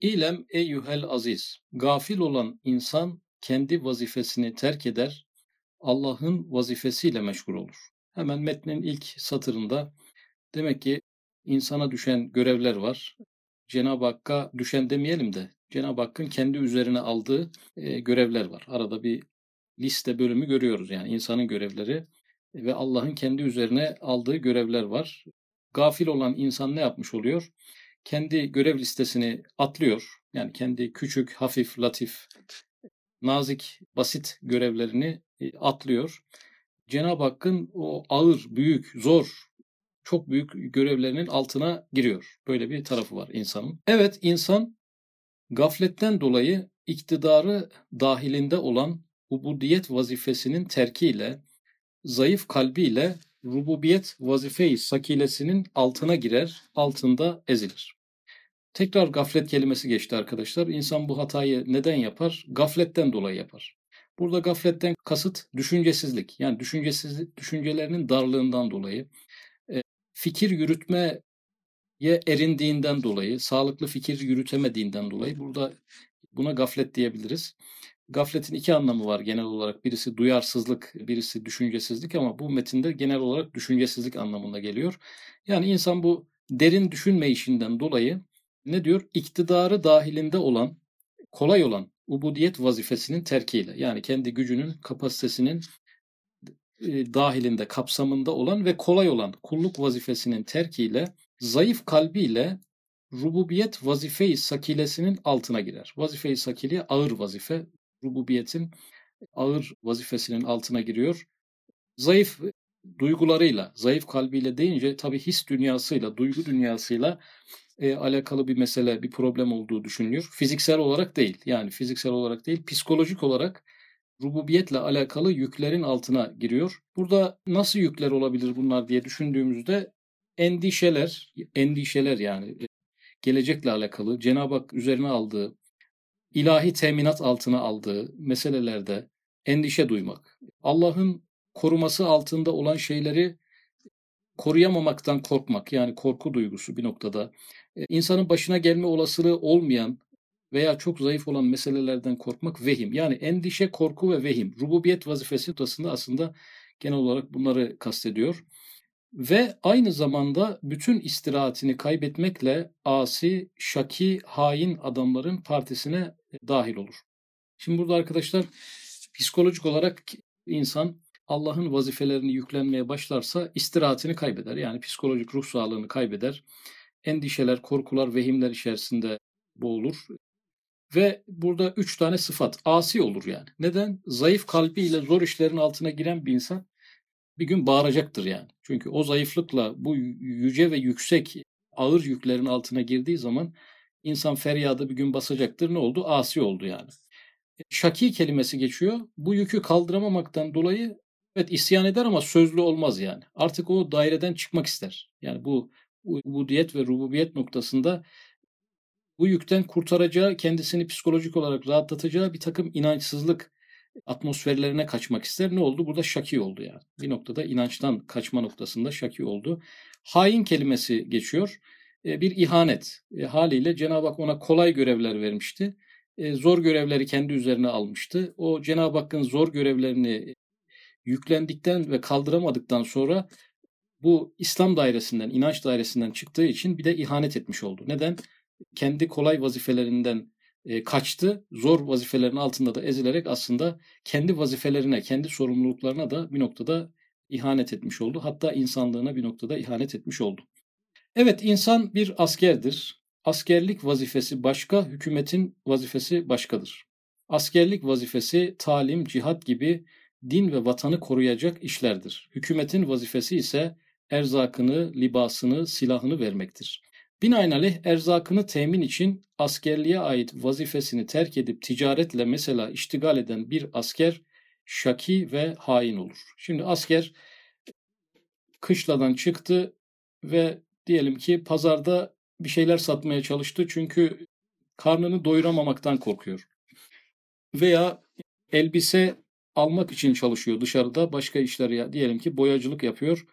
İlem eyyuhel aziz. Gafil olan insan kendi vazifesini terk eder, Allah'ın vazifesiyle meşgul olur. Hemen metnin ilk satırında demek ki insana düşen görevler var. Cenab-ı Hakk'a düşen demeyelim de Cenab-ı Hakk'ın kendi üzerine aldığı e, görevler var. Arada bir liste bölümü görüyoruz yani insanın görevleri ve Allah'ın kendi üzerine aldığı görevler var. Gafil olan insan ne yapmış oluyor? Kendi görev listesini atlıyor. Yani kendi küçük, hafif, latif, nazik, basit görevlerini e, atlıyor. Cenab-ı Hakk'ın o ağır, büyük, zor, çok büyük görevlerinin altına giriyor. Böyle bir tarafı var insanın. Evet insan gafletten dolayı iktidarı dahilinde olan ubudiyet vazifesinin terkiyle, zayıf kalbiyle rububiyet vazife-i sakilesinin altına girer, altında ezilir. Tekrar gaflet kelimesi geçti arkadaşlar. İnsan bu hatayı neden yapar? Gafletten dolayı yapar. Burada gafletten kasıt düşüncesizlik. Yani düşüncesizlik, düşüncelerinin darlığından dolayı, e, fikir yürütmeye erindiğinden dolayı, sağlıklı fikir yürütemediğinden dolayı burada buna gaflet diyebiliriz. Gafletin iki anlamı var genel olarak. Birisi duyarsızlık, birisi düşüncesizlik ama bu metinde genel olarak düşüncesizlik anlamında geliyor. Yani insan bu derin düşünme işinden dolayı ne diyor? İktidarı dahilinde olan, kolay olan ubudiyet vazifesinin terkiyle yani kendi gücünün, kapasitesinin e, dahilinde, kapsamında olan ve kolay olan kulluk vazifesinin terkiyle zayıf kalbiyle rububiyet vazife-i sakilesinin altına girer. Vazife-i sakile ağır vazife, rububiyetin ağır vazifesinin altına giriyor. Zayıf duygularıyla, zayıf kalbiyle deyince tabii his dünyasıyla, duygu dünyasıyla e, alakalı bir mesele, bir problem olduğu düşünülüyor. Fiziksel olarak değil, yani fiziksel olarak değil, psikolojik olarak rububiyetle alakalı yüklerin altına giriyor. Burada nasıl yükler olabilir bunlar diye düşündüğümüzde endişeler, endişeler yani gelecekle alakalı Cenab-ı Hak üzerine aldığı ilahi teminat altına aldığı meselelerde endişe duymak, Allah'ın koruması altında olan şeyleri koruyamamaktan korkmak yani korku duygusu bir noktada e, insanın başına gelme olasılığı olmayan veya çok zayıf olan meselelerden korkmak vehim. Yani endişe, korku ve vehim. Rububiyet vazifesi noktasında aslında genel olarak bunları kastediyor. Ve aynı zamanda bütün istirahatini kaybetmekle asi, şaki, hain adamların partisine dahil olur. Şimdi burada arkadaşlar psikolojik olarak insan Allah'ın vazifelerini yüklenmeye başlarsa istirahatini kaybeder. Yani psikolojik ruh sağlığını kaybeder. Endişeler, korkular, vehimler içerisinde boğulur. Ve burada üç tane sıfat. Asi olur yani. Neden? Zayıf kalbiyle zor işlerin altına giren bir insan bir gün bağıracaktır yani. Çünkü o zayıflıkla bu yüce ve yüksek ağır yüklerin altına girdiği zaman insan feryadı bir gün basacaktır. Ne oldu? Asi oldu yani. E, şaki kelimesi geçiyor. Bu yükü kaldıramamaktan dolayı evet isyan eder ama sözlü olmaz yani. Artık o daireden çıkmak ister. Yani bu ubudiyet ve rububiyet noktasında bu yükten kurtaracağı, kendisini psikolojik olarak rahatlatacağı bir takım inançsızlık atmosferlerine kaçmak ister. Ne oldu? Burada şaki oldu yani. Bir noktada inançtan kaçma noktasında şaki oldu. Hain kelimesi geçiyor. E, bir ihanet. E, haliyle Cenab-ı Hak ona kolay görevler vermişti. E, zor görevleri kendi üzerine almıştı. O Cenab-ı Hakk'ın zor görevlerini yüklendikten ve kaldıramadıktan sonra bu İslam dairesinden, inanç dairesinden çıktığı için bir de ihanet etmiş oldu. Neden? Kendi kolay vazifelerinden e, kaçtı. Zor vazifelerin altında da ezilerek aslında kendi vazifelerine, kendi sorumluluklarına da bir noktada ihanet etmiş oldu. Hatta insanlığına bir noktada ihanet etmiş oldu. Evet insan bir askerdir. Askerlik vazifesi başka, hükümetin vazifesi başkadır. Askerlik vazifesi talim, cihat gibi din ve vatanı koruyacak işlerdir. Hükümetin vazifesi ise erzakını, libasını, silahını vermektir. Binaenaleyh erzakını temin için askerliğe ait vazifesini terk edip ticaretle mesela iştigal eden bir asker şaki ve hain olur. Şimdi asker kışladan çıktı ve diyelim ki pazarda bir şeyler satmaya çalıştı çünkü karnını doyuramamaktan korkuyor. Veya elbise almak için çalışıyor dışarıda başka işler ya diyelim ki boyacılık yapıyor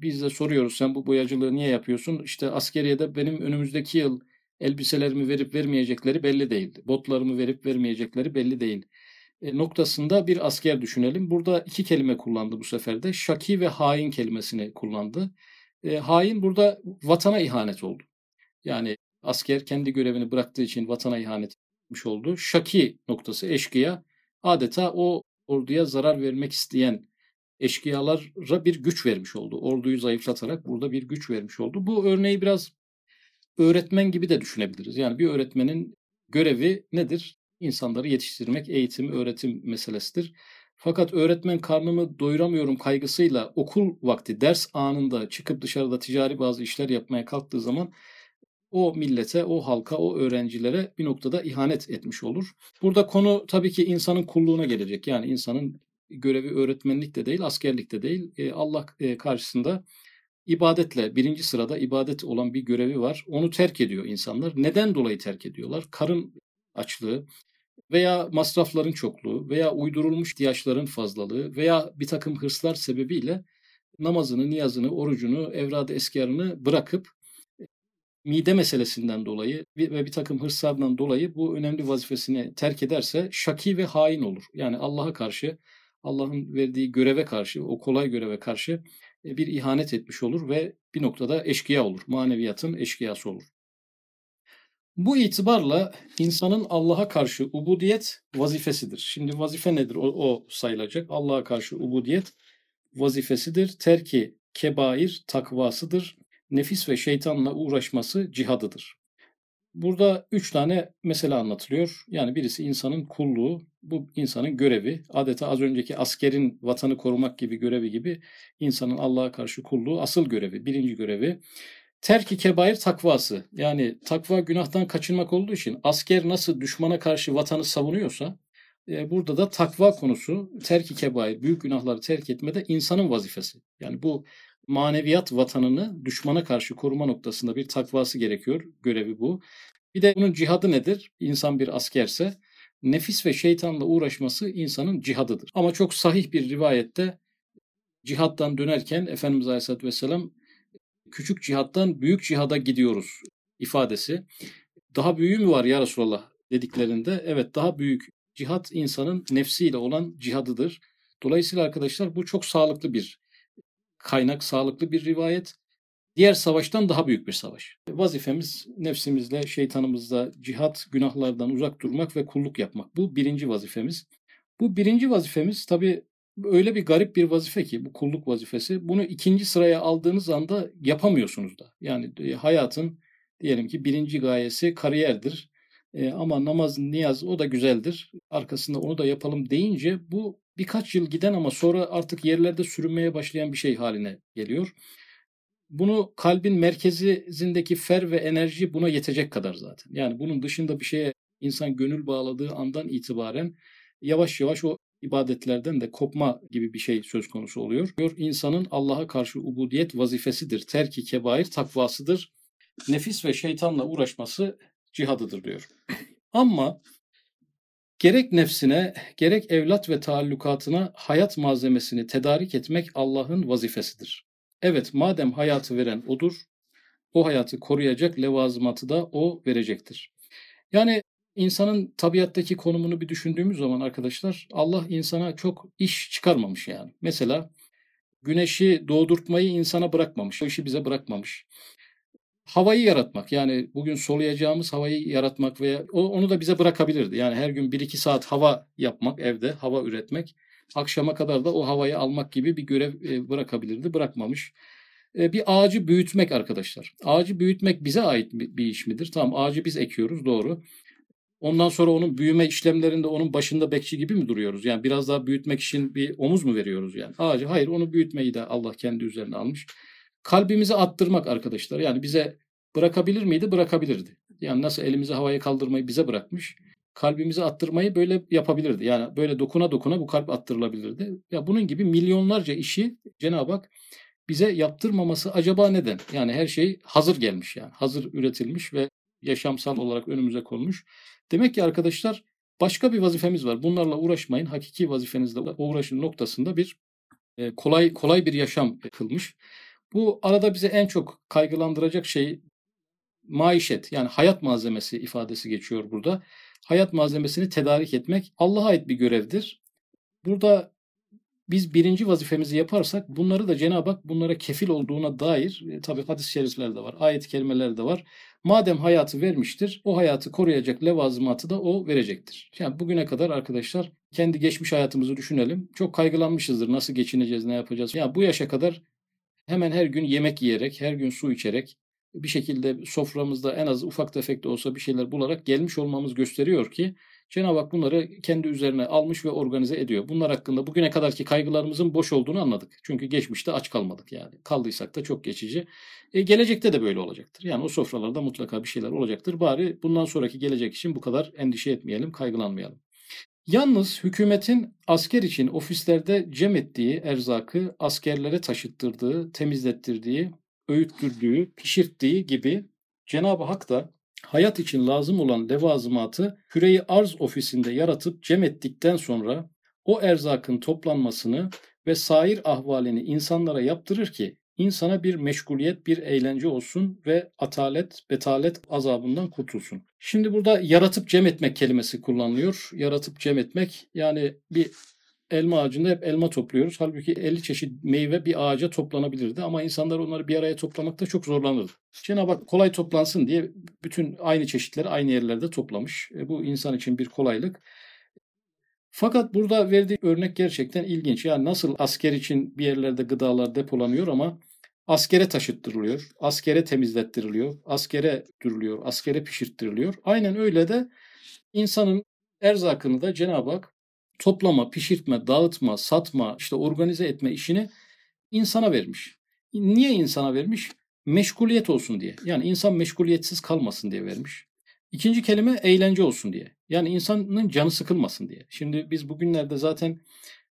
biz de soruyoruz sen bu boyacılığı niye yapıyorsun? İşte askeriyede benim önümüzdeki yıl elbiselerimi verip vermeyecekleri belli değil. Botlarımı verip vermeyecekleri belli değil. E, noktasında bir asker düşünelim. Burada iki kelime kullandı bu sefer de. Şaki ve hain kelimesini kullandı. E, hain burada vatana ihanet oldu. Yani asker kendi görevini bıraktığı için vatana ihanet etmiş oldu. Şaki noktası eşkıya adeta o orduya zarar vermek isteyen eşkıyalara bir güç vermiş oldu. Orduyu zayıflatarak burada bir güç vermiş oldu. Bu örneği biraz öğretmen gibi de düşünebiliriz. Yani bir öğretmenin görevi nedir? İnsanları yetiştirmek, eğitim, öğretim meselesidir. Fakat öğretmen karnımı doyuramıyorum kaygısıyla okul vakti, ders anında çıkıp dışarıda ticari bazı işler yapmaya kalktığı zaman o millete, o halka, o öğrencilere bir noktada ihanet etmiş olur. Burada konu tabii ki insanın kulluğuna gelecek. Yani insanın görevi öğretmenlik de değil, askerlik de değil. E, Allah e, karşısında ibadetle birinci sırada ibadet olan bir görevi var. Onu terk ediyor insanlar. Neden dolayı terk ediyorlar? Karın açlığı veya masrafların çokluğu veya uydurulmuş ihtiyaçların fazlalığı veya bir takım hırslar sebebiyle namazını, niyazını, orucunu, evrad-ı eskarını bırakıp mide meselesinden dolayı ve bir takım hırslardan dolayı bu önemli vazifesini terk ederse şaki ve hain olur. Yani Allah'a karşı, Allah'ın verdiği göreve karşı, o kolay göreve karşı e, bir ihanet etmiş olur ve bir noktada eşkıya olur. Maneviyatın eşkıyası olur. Bu itibarla insanın Allah'a karşı ubudiyet vazifesidir. Şimdi vazife nedir? O, o sayılacak. Allah'a karşı ubudiyet vazifesidir. Terki kebair takvasıdır nefis ve şeytanla uğraşması cihadıdır. Burada üç tane mesele anlatılıyor. Yani birisi insanın kulluğu, bu insanın görevi. Adeta az önceki askerin vatanı korumak gibi görevi gibi insanın Allah'a karşı kulluğu asıl görevi, birinci görevi. Terki kebair takvası. Yani takva günahtan kaçınmak olduğu için asker nasıl düşmana karşı vatanı savunuyorsa e, burada da takva konusu terki kebair, büyük günahları terk etmede insanın vazifesi. Yani bu maneviyat vatanını düşmana karşı koruma noktasında bir takvası gerekiyor. Görevi bu. Bir de bunun cihadı nedir? İnsan bir askerse nefis ve şeytanla uğraşması insanın cihadıdır. Ama çok sahih bir rivayette cihattan dönerken Efendimiz Aleyhisselatü Vesselam küçük cihattan büyük cihada gidiyoruz ifadesi. Daha büyüğü mü var ya Resulallah dediklerinde evet daha büyük cihat insanın nefsiyle olan cihadıdır. Dolayısıyla arkadaşlar bu çok sağlıklı bir kaynak sağlıklı bir rivayet. Diğer savaştan daha büyük bir savaş. Vazifemiz nefsimizle, şeytanımızla cihat, günahlardan uzak durmak ve kulluk yapmak. Bu birinci vazifemiz. Bu birinci vazifemiz tabii öyle bir garip bir vazife ki bu kulluk vazifesi. Bunu ikinci sıraya aldığınız anda yapamıyorsunuz da. Yani e, hayatın diyelim ki birinci gayesi kariyerdir. E, ama namaz, niyaz o da güzeldir. Arkasında onu da yapalım deyince bu birkaç yıl giden ama sonra artık yerlerde sürünmeye başlayan bir şey haline geliyor. Bunu kalbin merkezindeki fer ve enerji buna yetecek kadar zaten. Yani bunun dışında bir şeye insan gönül bağladığı andan itibaren yavaş yavaş o ibadetlerden de kopma gibi bir şey söz konusu oluyor. İnsanın Allah'a karşı ubudiyet vazifesidir. Terki kebair takvasıdır. Nefis ve şeytanla uğraşması cihadıdır diyor. Ama Gerek nefsine, gerek evlat ve taallukatına hayat malzemesini tedarik etmek Allah'ın vazifesidir. Evet, madem hayatı veren odur, o hayatı koruyacak levazımatı da o verecektir. Yani insanın tabiattaki konumunu bir düşündüğümüz zaman arkadaşlar Allah insana çok iş çıkarmamış yani. Mesela güneşi doğdurtmayı insana bırakmamış. O işi bize bırakmamış havayı yaratmak yani bugün soluyacağımız havayı yaratmak veya onu da bize bırakabilirdi. Yani her gün 1-2 saat hava yapmak evde, hava üretmek, akşama kadar da o havayı almak gibi bir görev e, bırakabilirdi. Bırakmamış. E, bir ağacı büyütmek arkadaşlar. Ağacı büyütmek bize ait bir iş midir? Tamam ağacı biz ekiyoruz doğru. Ondan sonra onun büyüme işlemlerinde onun başında bekçi gibi mi duruyoruz? Yani biraz daha büyütmek için bir omuz mu veriyoruz yani? Ağacı hayır onu büyütmeyi de Allah kendi üzerine almış kalbimizi attırmak arkadaşlar. Yani bize bırakabilir miydi? Bırakabilirdi. Yani nasıl elimizi havaya kaldırmayı bize bırakmış. Kalbimizi attırmayı böyle yapabilirdi. Yani böyle dokuna dokuna bu kalp attırılabilirdi. Ya bunun gibi milyonlarca işi Cenab-ı Hak bize yaptırmaması acaba neden? Yani her şey hazır gelmiş yani. Hazır üretilmiş ve yaşamsal olarak önümüze konmuş. Demek ki arkadaşlar başka bir vazifemiz var. Bunlarla uğraşmayın. Hakiki vazifenizle uğraşın noktasında bir e, kolay kolay bir yaşam kılmış. Bu arada bize en çok kaygılandıracak şey maişet yani hayat malzemesi ifadesi geçiyor burada. Hayat malzemesini tedarik etmek Allah'a ait bir görevdir. Burada biz birinci vazifemizi yaparsak bunları da Cenab-ı Hak bunlara kefil olduğuna dair e, tabi hadis-i şerifler de var, ayet-i kerimeler de var. Madem hayatı vermiştir, o hayatı koruyacak levazımatı da o verecektir. Yani bugüne kadar arkadaşlar kendi geçmiş hayatımızı düşünelim. Çok kaygılanmışızdır nasıl geçineceğiz, ne yapacağız. Ya yani bu yaşa kadar hemen her gün yemek yiyerek, her gün su içerek, bir şekilde soframızda en az ufak tefek de olsa bir şeyler bularak gelmiş olmamız gösteriyor ki Cenab-ı Hak bunları kendi üzerine almış ve organize ediyor. Bunlar hakkında bugüne kadarki kaygılarımızın boş olduğunu anladık. Çünkü geçmişte aç kalmadık yani. Kaldıysak da çok geçici. E, gelecekte de böyle olacaktır. Yani o sofralarda mutlaka bir şeyler olacaktır. Bari bundan sonraki gelecek için bu kadar endişe etmeyelim, kaygılanmayalım. Yalnız hükümetin asker için ofislerde cem ettiği erzakı askerlere taşıttırdığı, temizlettirdiği, öğüttürdüğü, pişirttiği gibi Cenab-ı Hak da hayat için lazım olan levazımatı küreyi arz ofisinde yaratıp cem ettikten sonra o erzakın toplanmasını ve sair ahvalini insanlara yaptırır ki insana bir meşguliyet, bir eğlence olsun ve atalet, betalet azabından kurtulsun. Şimdi burada yaratıp cem etmek kelimesi kullanılıyor. Yaratıp cem etmek yani bir elma ağacında hep elma topluyoruz. Halbuki 50 çeşit meyve bir ağaca toplanabilirdi ama insanlar onları bir araya toplamakta çok zorlanırdı. Cenab-ı Hak kolay toplansın diye bütün aynı çeşitleri aynı yerlerde toplamış. E, bu insan için bir kolaylık. Fakat burada verdiği örnek gerçekten ilginç. Yani nasıl asker için bir yerlerde gıdalar depolanıyor ama askere taşıttırılıyor, askere temizlettiriliyor, askere dürülüyor, askere pişirttiriliyor. Aynen öyle de insanın erzakını da Cenab-ı Hak toplama, pişirtme, dağıtma, satma, işte organize etme işini insana vermiş. Niye insana vermiş? Meşguliyet olsun diye. Yani insan meşguliyetsiz kalmasın diye vermiş. İkinci kelime eğlence olsun diye. Yani insanın canı sıkılmasın diye. Şimdi biz bugünlerde zaten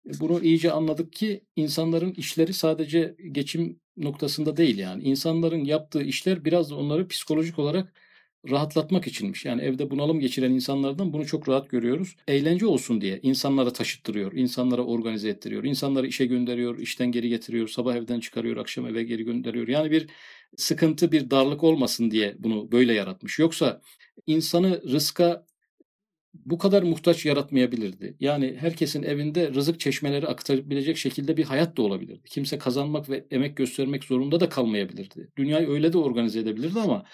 bunu iyice anladık ki insanların işleri sadece geçim noktasında değil yani. İnsanların yaptığı işler biraz da onları psikolojik olarak rahatlatmak içinmiş. Yani evde bunalım geçiren insanlardan bunu çok rahat görüyoruz. Eğlence olsun diye insanlara taşıttırıyor, insanlara organize ettiriyor, insanları işe gönderiyor, işten geri getiriyor, sabah evden çıkarıyor, akşam eve geri gönderiyor. Yani bir sıkıntı, bir darlık olmasın diye bunu böyle yaratmış. Yoksa insanı rızka bu kadar muhtaç yaratmayabilirdi. Yani herkesin evinde rızık çeşmeleri aktarabilecek şekilde bir hayat da olabilirdi. Kimse kazanmak ve emek göstermek zorunda da kalmayabilirdi. Dünyayı öyle de organize edebilirdi ama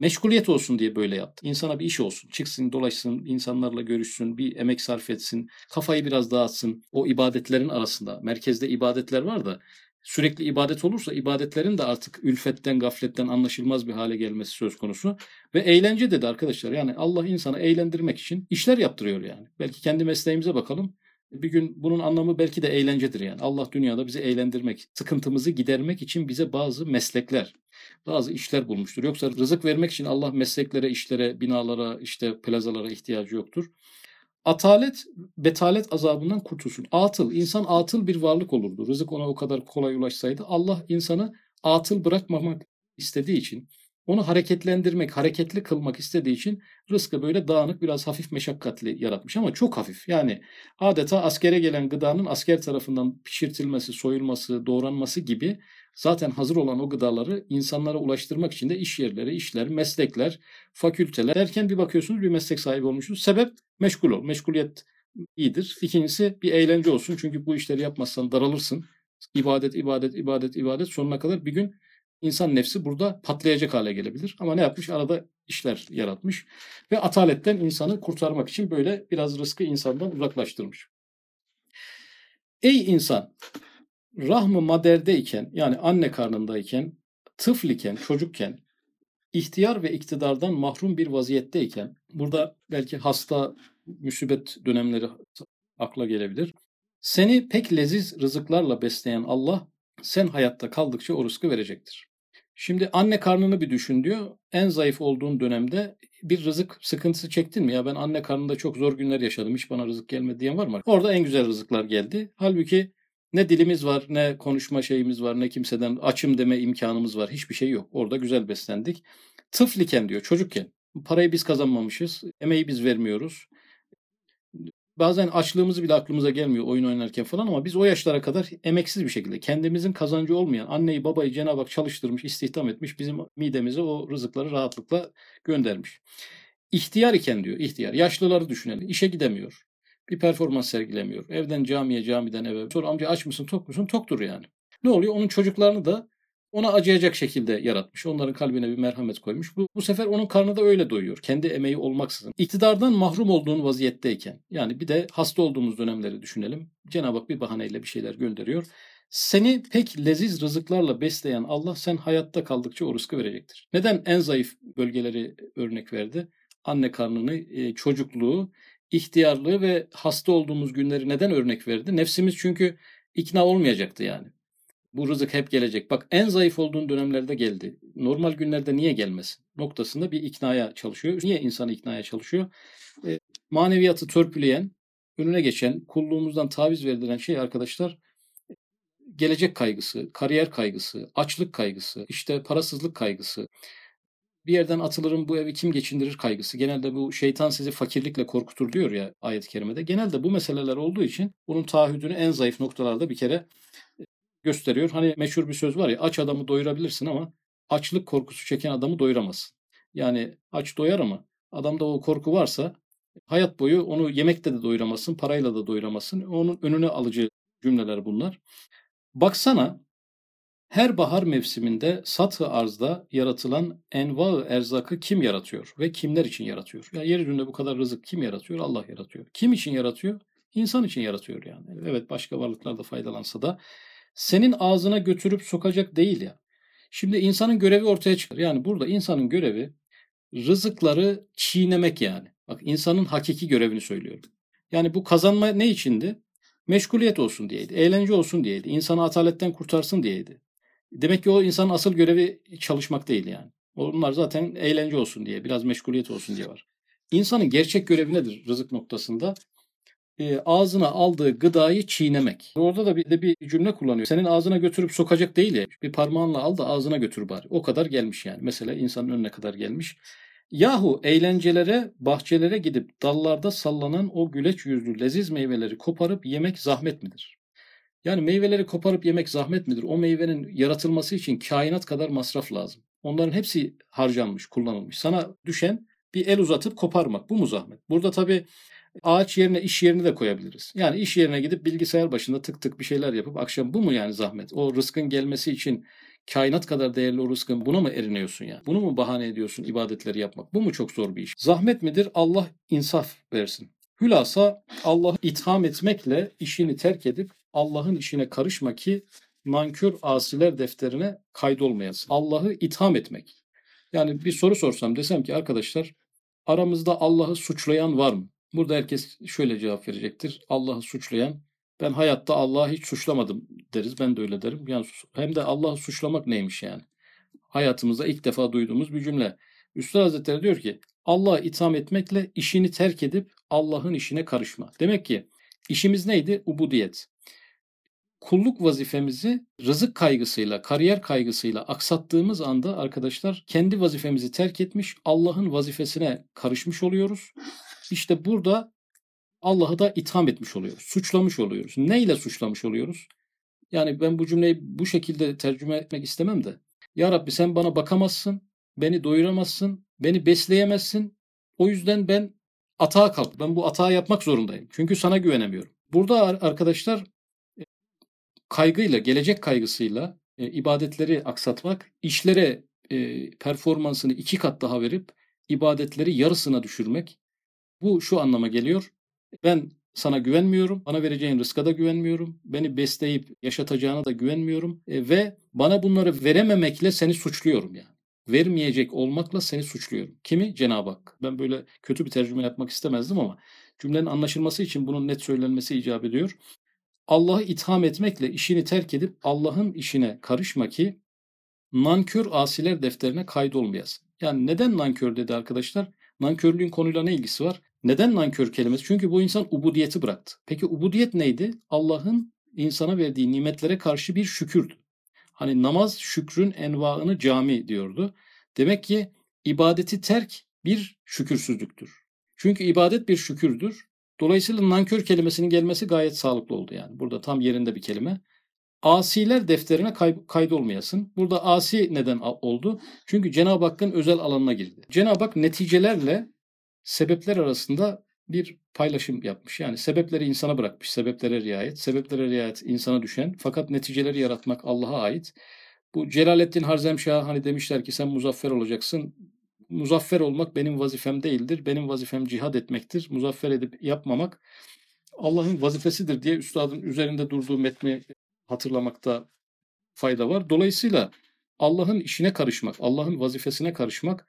meşguliyet olsun diye böyle yaptı. İnsana bir iş olsun. Çıksın, dolaşsın, insanlarla görüşsün, bir emek sarf etsin, kafayı biraz dağıtsın. O ibadetlerin arasında, merkezde ibadetler var da sürekli ibadet olursa ibadetlerin de artık ülfetten, gafletten anlaşılmaz bir hale gelmesi söz konusu. Ve eğlence dedi arkadaşlar. Yani Allah insanı eğlendirmek için işler yaptırıyor yani. Belki kendi mesleğimize bakalım. Bir gün bunun anlamı belki de eğlencedir yani. Allah dünyada bizi eğlendirmek, sıkıntımızı gidermek için bize bazı meslekler, bazı işler bulmuştur. Yoksa rızık vermek için Allah mesleklere, işlere, binalara, işte plazalara ihtiyacı yoktur. Atalet, betalet azabından kurtulsun. Atıl, insan atıl bir varlık olurdu. Rızık ona o kadar kolay ulaşsaydı. Allah insanı atıl bırakmamak istediği için, onu hareketlendirmek, hareketli kılmak istediği için rızkı böyle dağınık, biraz hafif meşakkatli yaratmış ama çok hafif. Yani adeta askere gelen gıdanın asker tarafından pişirtilmesi, soyulması, doğranması gibi zaten hazır olan o gıdaları insanlara ulaştırmak için de iş yerleri, işler, meslekler, fakülteler derken bir bakıyorsunuz bir meslek sahibi olmuşsunuz. Sebep meşgul ol. Meşguliyet iyidir. İkincisi bir eğlence olsun. Çünkü bu işleri yapmazsan daralırsın. İbadet, ibadet, ibadet, ibadet sonuna kadar bir gün insan nefsi burada patlayacak hale gelebilir. Ama ne yapmış? Arada işler yaratmış. Ve ataletten insanı kurtarmak için böyle biraz rızkı insandan uzaklaştırmış. Ey insan! Rahmı maderdeyken yani anne karnındayken, tıfliken, çocukken, ihtiyar ve iktidardan mahrum bir vaziyetteyken, burada belki hasta, müsibet dönemleri akla gelebilir. Seni pek leziz rızıklarla besleyen Allah sen hayatta kaldıkça o rızkı verecektir. Şimdi anne karnını bir düşün diyor. En zayıf olduğun dönemde bir rızık sıkıntısı çektin mi? Ya ben anne karnında çok zor günler yaşadım. Hiç bana rızık gelmedi diyen var mı? Orada en güzel rızıklar geldi. Halbuki ne dilimiz var, ne konuşma şeyimiz var, ne kimseden açım deme imkanımız var. Hiçbir şey yok. Orada güzel beslendik. Tıfliken diyor çocukken. Parayı biz kazanmamışız. Emeği biz vermiyoruz. Bazen açlığımızı bile aklımıza gelmiyor oyun oynarken falan ama biz o yaşlara kadar emeksiz bir şekilde kendimizin kazancı olmayan anneyi babayı Cenab-ı Hak çalıştırmış, istihdam etmiş, bizim midemize o rızıkları rahatlıkla göndermiş. İhtiyar iken diyor, ihtiyar. Yaşlıları düşünelim. İşe gidemiyor. Bir performans sergilemiyor. Evden camiye, camiden eve. Sonra amca aç mısın, tok musun? Toktur yani. Ne oluyor? Onun çocuklarını da ona acıyacak şekilde yaratmış. Onların kalbine bir merhamet koymuş. Bu, bu sefer onun karnı da öyle doyuyor. Kendi emeği olmaksızın. İktidardan mahrum olduğun vaziyetteyken yani bir de hasta olduğumuz dönemleri düşünelim. Cenab-ı Hak bir bahaneyle bir şeyler gönderiyor. Seni pek leziz rızıklarla besleyen Allah sen hayatta kaldıkça o rızkı verecektir. Neden en zayıf bölgeleri örnek verdi? Anne karnını, e, çocukluğu, ihtiyarlığı ve hasta olduğumuz günleri neden örnek verdi? Nefsimiz çünkü ikna olmayacaktı yani. Bu rızık hep gelecek. Bak en zayıf olduğun dönemlerde geldi. Normal günlerde niye gelmesin? Noktasında bir iknaya çalışıyor. Niye insanı iknaya çalışıyor? E, maneviyatı törpüleyen, önüne geçen, kulluğumuzdan taviz verilen şey arkadaşlar gelecek kaygısı, kariyer kaygısı, açlık kaygısı, işte parasızlık kaygısı, bir yerden atılırım bu evi kim geçindirir kaygısı. Genelde bu şeytan sizi fakirlikle korkutur diyor ya ayet-i kerimede. Genelde bu meseleler olduğu için bunun taahhüdünü en zayıf noktalarda bir kere gösteriyor. Hani meşhur bir söz var ya aç adamı doyurabilirsin ama açlık korkusu çeken adamı doyuramazsın. Yani aç doyar ama adamda o korku varsa hayat boyu onu yemekte de doyuramazsın, parayla da doyuramazsın. Onun önüne alıcı cümleler bunlar. Baksana her bahar mevsiminde satı arzda yaratılan enva erzakı kim yaratıyor ve kimler için yaratıyor? Ya yeryüzünde bu kadar rızık kim yaratıyor? Allah yaratıyor. Kim için yaratıyor? İnsan için yaratıyor yani. Evet başka varlıklar da faydalansa da senin ağzına götürüp sokacak değil ya. Şimdi insanın görevi ortaya çıkar. Yani burada insanın görevi rızıkları çiğnemek yani. Bak insanın hakiki görevini söylüyorum. Yani bu kazanma ne içindi? Meşguliyet olsun diyeydi, eğlence olsun diyeydi, insanı ataletten kurtarsın diyeydi. Demek ki o insanın asıl görevi çalışmak değil yani. Onlar zaten eğlence olsun diye, biraz meşguliyet olsun diye var. İnsanın gerçek görevi nedir rızık noktasında? e, ağzına aldığı gıdayı çiğnemek. Orada da bir de bir cümle kullanıyor. Senin ağzına götürüp sokacak değil ya. Bir parmağınla al da ağzına götür bari. O kadar gelmiş yani. Mesela insanın önüne kadar gelmiş. Yahu eğlencelere, bahçelere gidip dallarda sallanan o güleç yüzlü leziz meyveleri koparıp yemek zahmet midir? Yani meyveleri koparıp yemek zahmet midir? O meyvenin yaratılması için kainat kadar masraf lazım. Onların hepsi harcanmış, kullanılmış. Sana düşen bir el uzatıp koparmak. Bu mu zahmet? Burada tabii Ağaç yerine iş yerini de koyabiliriz. Yani iş yerine gidip bilgisayar başında tık tık bir şeyler yapıp akşam bu mu yani zahmet? O rızkın gelmesi için kainat kadar değerli o rızkın buna mı eriniyorsun yani? Bunu mu bahane ediyorsun ibadetleri yapmak? Bu mu çok zor bir iş? Zahmet midir? Allah insaf versin. Hülasa Allah'ı itham etmekle işini terk edip Allah'ın işine karışma ki nankör asiler defterine kaydolmayasın. Allah'ı itham etmek. Yani bir soru sorsam desem ki arkadaşlar aramızda Allah'ı suçlayan var mı? Burada herkes şöyle cevap verecektir. Allah'ı suçlayan ben hayatta Allah'ı hiç suçlamadım deriz. Ben de öyle derim. Yani hem de Allah'ı suçlamak neymiş yani? Hayatımızda ilk defa duyduğumuz bir cümle. Üstad Hazretleri diyor ki Allah'ı itham etmekle işini terk edip Allah'ın işine karışma. Demek ki işimiz neydi? Ubudiyet. Kulluk vazifemizi rızık kaygısıyla, kariyer kaygısıyla aksattığımız anda arkadaşlar kendi vazifemizi terk etmiş, Allah'ın vazifesine karışmış oluyoruz işte burada Allah'ı da itham etmiş oluyoruz. Suçlamış oluyoruz. Neyle suçlamış oluyoruz? Yani ben bu cümleyi bu şekilde tercüme etmek istemem de. Ya Rabbi sen bana bakamazsın, beni doyuramazsın, beni besleyemezsin. O yüzden ben atağa kalk. Ben bu atağı yapmak zorundayım. Çünkü sana güvenemiyorum. Burada arkadaşlar kaygıyla, gelecek kaygısıyla e, ibadetleri aksatmak, işlere e, performansını iki kat daha verip ibadetleri yarısına düşürmek, bu şu anlama geliyor. Ben sana güvenmiyorum. Bana vereceğin rızka da güvenmiyorum. Beni besleyip yaşatacağına da güvenmiyorum. E, ve bana bunları verememekle seni suçluyorum yani. Vermeyecek olmakla seni suçluyorum. Kimi? Cenab-ı Hak. Ben böyle kötü bir tercüme yapmak istemezdim ama cümlenin anlaşılması için bunun net söylenmesi icap ediyor. Allah'ı itham etmekle işini terk edip Allah'ın işine karışma ki nankör asiler defterine kaydolmayasın. Yani neden nankör dedi arkadaşlar? Nankörlüğün konuyla ne ilgisi var? Neden nankör kelimesi? Çünkü bu insan ubudiyeti bıraktı. Peki ubudiyet neydi? Allah'ın insana verdiği nimetlere karşı bir şükürdü. Hani namaz şükrün envaını cami diyordu. Demek ki ibadeti terk bir şükürsüzlüktür. Çünkü ibadet bir şükürdür. Dolayısıyla nankör kelimesinin gelmesi gayet sağlıklı oldu yani. Burada tam yerinde bir kelime. Asiler defterine kay kaydolmayasın. Burada asi neden oldu? Çünkü Cenab-ı Hakk'ın özel alanına girdi. Cenab-ı Hak neticelerle sebepler arasında bir paylaşım yapmış. Yani sebepleri insana bırakmış. Sebeplere riayet. Sebeplere riayet insana düşen. Fakat neticeleri yaratmak Allah'a ait. Bu Celaleddin Harzemşah hani demişler ki sen muzaffer olacaksın. Muzaffer olmak benim vazifem değildir. Benim vazifem cihad etmektir. Muzaffer edip yapmamak Allah'ın vazifesidir diye üstadın üzerinde durduğu metni hatırlamakta fayda var. Dolayısıyla Allah'ın işine karışmak, Allah'ın vazifesine karışmak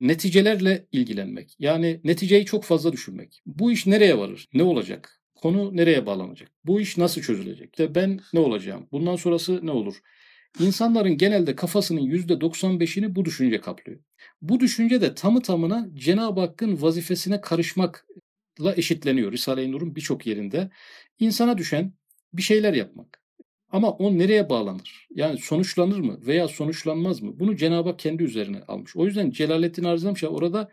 neticelerle ilgilenmek. Yani neticeyi çok fazla düşünmek. Bu iş nereye varır? Ne olacak? Konu nereye bağlanacak? Bu iş nasıl çözülecek? İşte ben ne olacağım? Bundan sonrası ne olur? İnsanların genelde kafasının %95'ini bu düşünce kaplıyor. Bu düşünce de tamı tamına Cenab-ı Hakk'ın vazifesine karışmakla eşitleniyor Risale-i Nur'un birçok yerinde. İnsana düşen bir şeyler yapmak. Ama o nereye bağlanır? Yani sonuçlanır mı veya sonuçlanmaz mı? Bunu Cenab-ı Hak kendi üzerine almış. O yüzden Celaleddin Arzamşah orada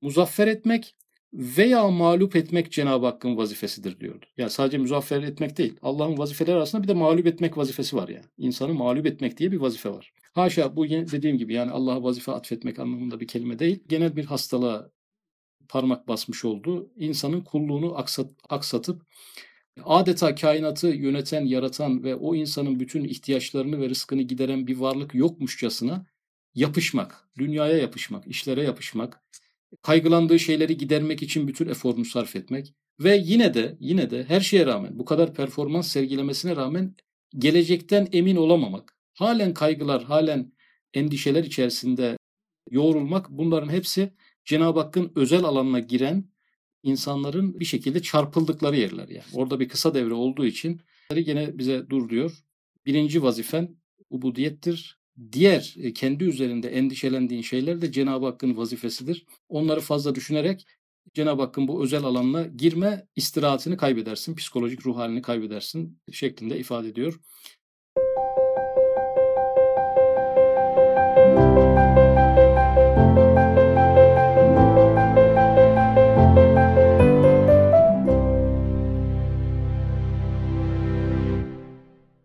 muzaffer etmek veya mağlup etmek Cenab-ı Hakk'ın vazifesidir diyordu. Yani sadece muzaffer etmek değil. Allah'ın vazifeleri arasında bir de mağlup etmek vazifesi var yani. İnsanı mağlup etmek diye bir vazife var. Haşa bu dediğim gibi yani Allah'a vazife atfetmek anlamında bir kelime değil. Genel bir hastalığa parmak basmış oldu. İnsanın kulluğunu aksat, aksatıp adeta kainatı yöneten, yaratan ve o insanın bütün ihtiyaçlarını ve rızkını gideren bir varlık yokmuşçasına yapışmak, dünyaya yapışmak, işlere yapışmak, kaygılandığı şeyleri gidermek için bütün eforunu sarf etmek ve yine de yine de her şeye rağmen bu kadar performans sergilemesine rağmen gelecekten emin olamamak, halen kaygılar, halen endişeler içerisinde yoğrulmak bunların hepsi Cenab-ı Hakk'ın özel alanına giren insanların bir şekilde çarpıldıkları yerler yani. Orada bir kısa devre olduğu için yine bize dur diyor. Birinci vazifen ubudiyettir. Diğer e, kendi üzerinde endişelendiğin şeyler de Cenab-ı Hakk'ın vazifesidir. Onları fazla düşünerek Cenab-ı Hakk'ın bu özel alanına girme istirahatini kaybedersin, psikolojik ruh halini kaybedersin şeklinde ifade ediyor.